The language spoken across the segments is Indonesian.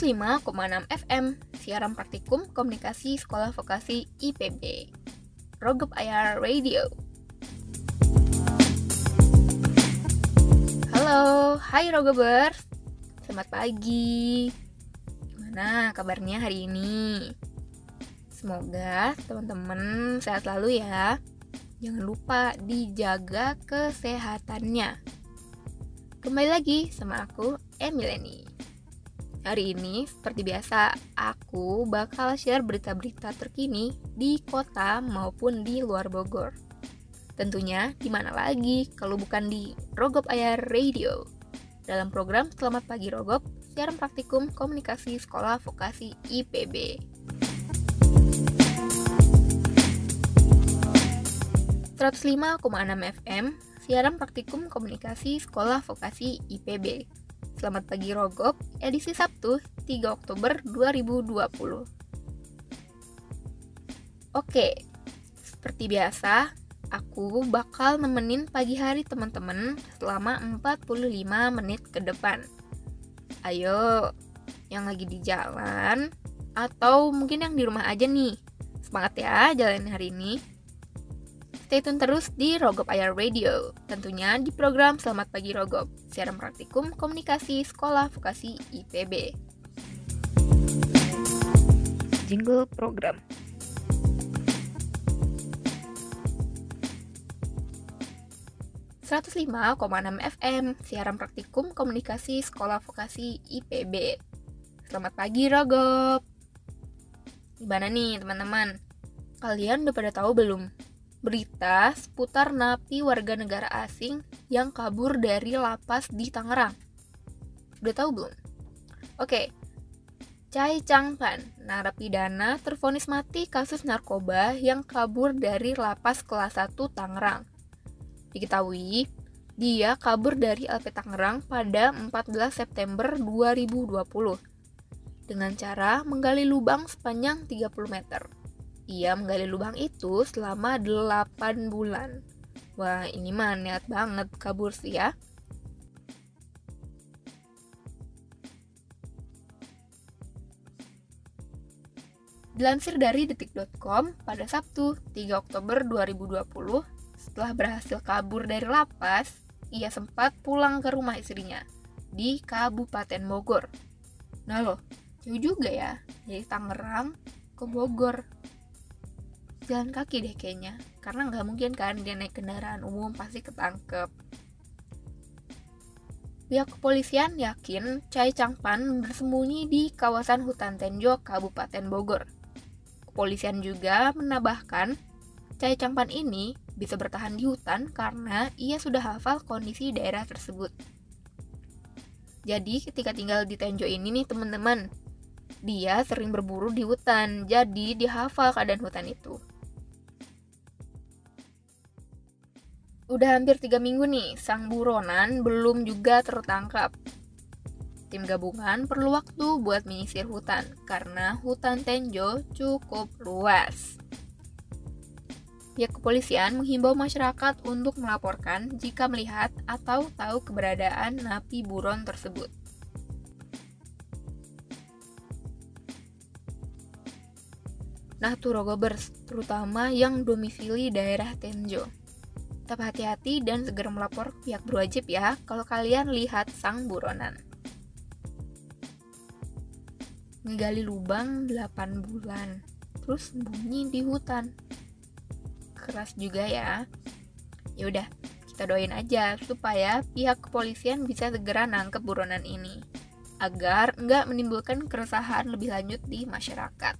105,6 FM, siaran praktikum komunikasi sekolah vokasi IPB. Rogop Ayar Radio. Halo, hai Rogobers. Selamat pagi. Gimana kabarnya hari ini? Semoga teman-teman sehat selalu ya. Jangan lupa dijaga kesehatannya. Kembali lagi sama aku, Emileni. Hari ini, seperti biasa, aku bakal share berita-berita terkini di kota maupun di luar Bogor. Tentunya di mana lagi kalau bukan di Rogop Ayar Radio. Dalam program Selamat Pagi Rogop, siaran praktikum komunikasi sekolah vokasi IPB. 105,6 FM, siaran praktikum komunikasi sekolah vokasi IPB. Selamat pagi Rogop, edisi Sabtu 3 Oktober 2020. Oke, seperti biasa, aku bakal nemenin pagi hari teman-teman selama 45 menit ke depan. Ayo, yang lagi di jalan atau mungkin yang di rumah aja nih. Semangat ya jalan hari ini. Stay tune terus di Rogop Ayar Radio, tentunya di program Selamat Pagi Rogop, siaran praktikum komunikasi sekolah vokasi IPB. Jingle program. enam FM, siaran praktikum komunikasi sekolah vokasi IPB. Selamat pagi Rogop. Gimana nih teman-teman? Kalian udah pada tahu belum berita seputar napi warga negara asing yang kabur dari lapas di Tangerang. Udah tahu belum? Oke. Chai Changpan, narapidana terfonis mati kasus narkoba yang kabur dari lapas kelas 1 Tangerang. Diketahui, dia kabur dari LP Tangerang pada 14 September 2020 dengan cara menggali lubang sepanjang 30 meter. Ia menggali lubang itu selama 8 bulan. Wah, ini mah niat banget kabur sih ya. Dilansir dari detik.com pada Sabtu 3 Oktober 2020, setelah berhasil kabur dari lapas, ia sempat pulang ke rumah istrinya di Kabupaten Bogor. Nah loh, jauh juga ya, dari Tangerang ke Bogor jalan kaki deh kayaknya karena nggak mungkin kan dia naik kendaraan umum pasti ketangkep Pihak kepolisian yakin Chai Changpan bersembunyi di kawasan hutan Tenjo, Kabupaten Bogor. Kepolisian juga menambahkan, Chai Changpan ini bisa bertahan di hutan karena ia sudah hafal kondisi daerah tersebut. Jadi ketika tinggal di Tenjo ini nih teman-teman, dia sering berburu di hutan, jadi dihafal keadaan hutan itu. Udah hampir tiga minggu nih, sang buronan belum juga tertangkap. Tim gabungan perlu waktu buat menyisir hutan, karena hutan Tenjo cukup luas. Pihak kepolisian menghimbau masyarakat untuk melaporkan jika melihat atau tahu keberadaan napi buron tersebut. Nah, Turogobers, terutama yang domisili daerah Tenjo. Tetap hati-hati dan segera melapor pihak berwajib ya kalau kalian lihat sang buronan. Ngegali lubang 8 bulan, terus bunyi di hutan. Keras juga ya. Ya udah, kita doain aja supaya pihak kepolisian bisa segera nangkep buronan ini agar nggak menimbulkan keresahan lebih lanjut di masyarakat.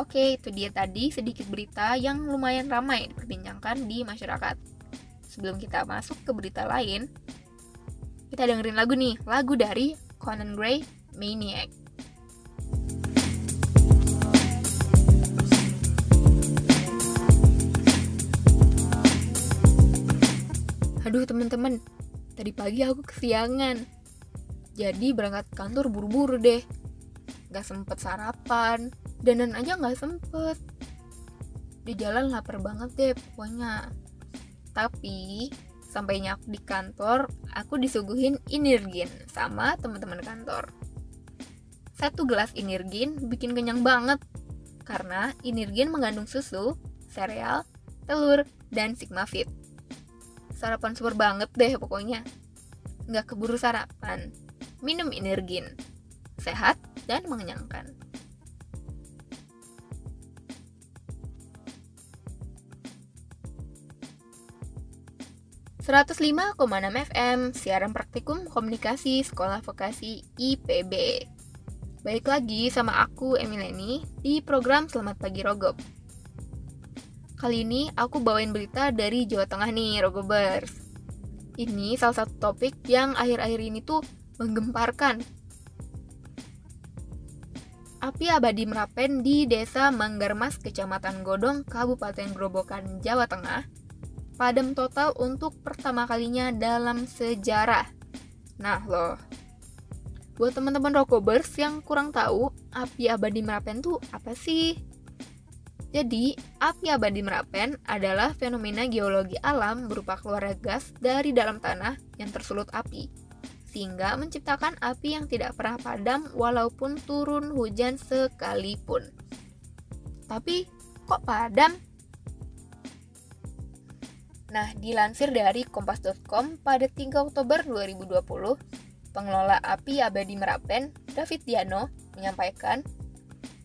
Oke, itu dia tadi sedikit berita yang lumayan ramai diperbincangkan di masyarakat. Sebelum kita masuk ke berita lain, kita dengerin lagu nih, lagu dari Conan Gray, Maniac. Aduh teman-teman, tadi pagi aku kesiangan. Jadi berangkat kantor buru-buru deh. Gak sempet sarapan, danan aja nggak sempet di jalan lapar banget deh pokoknya tapi sampainya aku di kantor, aku disuguhin Inirgin sama teman-teman kantor. Satu gelas Inirgin bikin kenyang banget karena Inirgin mengandung susu, sereal, telur, dan Sigma Fit. Sarapan super banget deh pokoknya. Nggak keburu sarapan, minum Inirgin. Sehat dan mengenyangkan. 105,6 FM, siaran praktikum komunikasi sekolah vokasi IPB. Baik lagi sama aku Emileni di program Selamat Pagi Rogop. Kali ini aku bawain berita dari Jawa Tengah nih, Rogobers. Ini salah satu topik yang akhir-akhir ini tuh menggemparkan. Api abadi Merapen di Desa Manggarmas, Kecamatan Godong, Kabupaten Grobogan, Jawa Tengah, padam total untuk pertama kalinya dalam sejarah. Nah loh, buat teman-teman rokobers yang kurang tahu, api abadi Merapen tuh apa sih? Jadi, api abadi Merapen adalah fenomena geologi alam berupa keluar gas dari dalam tanah yang tersulut api, sehingga menciptakan api yang tidak pernah padam walaupun turun hujan sekalipun. Tapi, kok padam? Nah, dilansir dari kompas.com pada 3 Oktober 2020, pengelola api abadi Merapen, David Diano, menyampaikan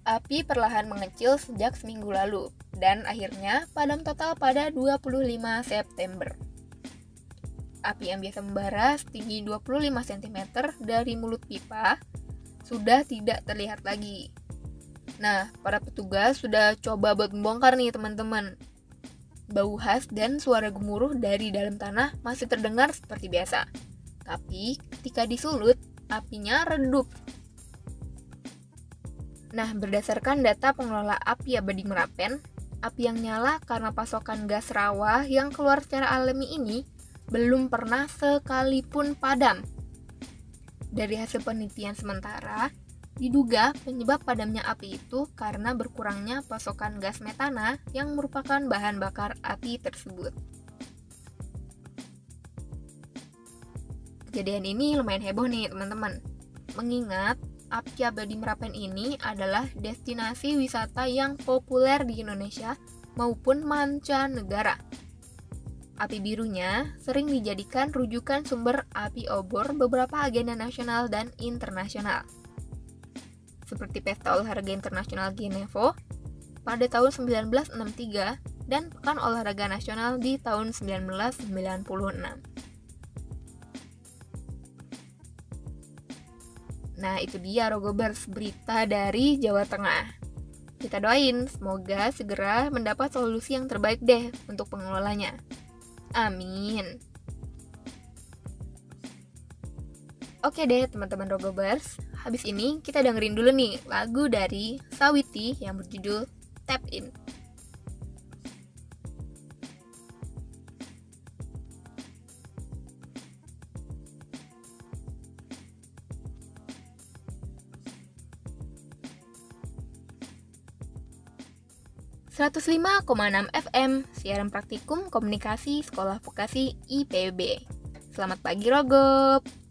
api perlahan mengecil sejak seminggu lalu dan akhirnya padam total pada 25 September. Api yang biasa membara setinggi 25 cm dari mulut pipa sudah tidak terlihat lagi. Nah, para petugas sudah coba buat membongkar nih teman-teman bau khas dan suara gemuruh dari dalam tanah masih terdengar seperti biasa. Tapi ketika disulut, apinya redup. Nah, berdasarkan data pengelola api abadi Merapen, api yang nyala karena pasokan gas rawa yang keluar secara alami ini belum pernah sekalipun padam. Dari hasil penelitian sementara, Diduga penyebab padamnya api itu karena berkurangnya pasokan gas metana yang merupakan bahan bakar api tersebut. Kejadian ini lumayan heboh nih teman-teman. Mengingat api abadi Merapen ini adalah destinasi wisata yang populer di Indonesia maupun mancanegara. Api birunya sering dijadikan rujukan sumber api obor beberapa agenda nasional dan internasional seperti Pesta Olahraga Internasional Genevo pada tahun 1963 dan Pekan Olahraga Nasional di tahun 1996. Nah, itu dia Rogobers berita dari Jawa Tengah. Kita doain semoga segera mendapat solusi yang terbaik deh untuk pengelolanya. Amin. Oke deh teman-teman Rogobers, habis ini kita dengerin dulu nih lagu dari Sawiti yang berjudul Tap In. enam FM, siaran praktikum komunikasi sekolah vokasi IPB. Selamat pagi Rogop!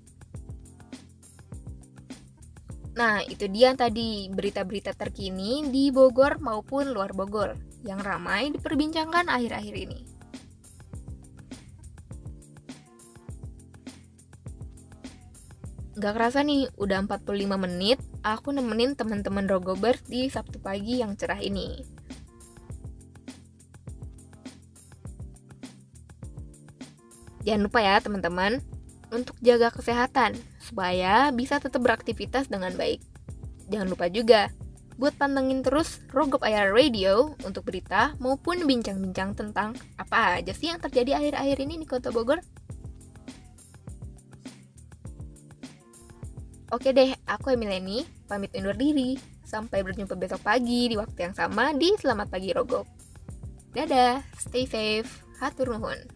Nah, itu dia tadi berita-berita terkini di Bogor maupun luar Bogor yang ramai diperbincangkan akhir-akhir ini. Gak kerasa nih, udah 45 menit aku nemenin teman-teman Rogobers di Sabtu pagi yang cerah ini. Jangan lupa ya teman-teman, untuk jaga kesehatan supaya bisa tetap beraktivitas dengan baik. Jangan lupa juga buat pantengin terus Rogop Ayar Radio untuk berita maupun bincang-bincang tentang apa aja sih yang terjadi akhir-akhir ini di Kota Bogor. Oke deh, aku Emileni, pamit undur diri. Sampai berjumpa besok pagi di waktu yang sama di Selamat Pagi Rogop. Dadah, stay safe, hatur nuhun.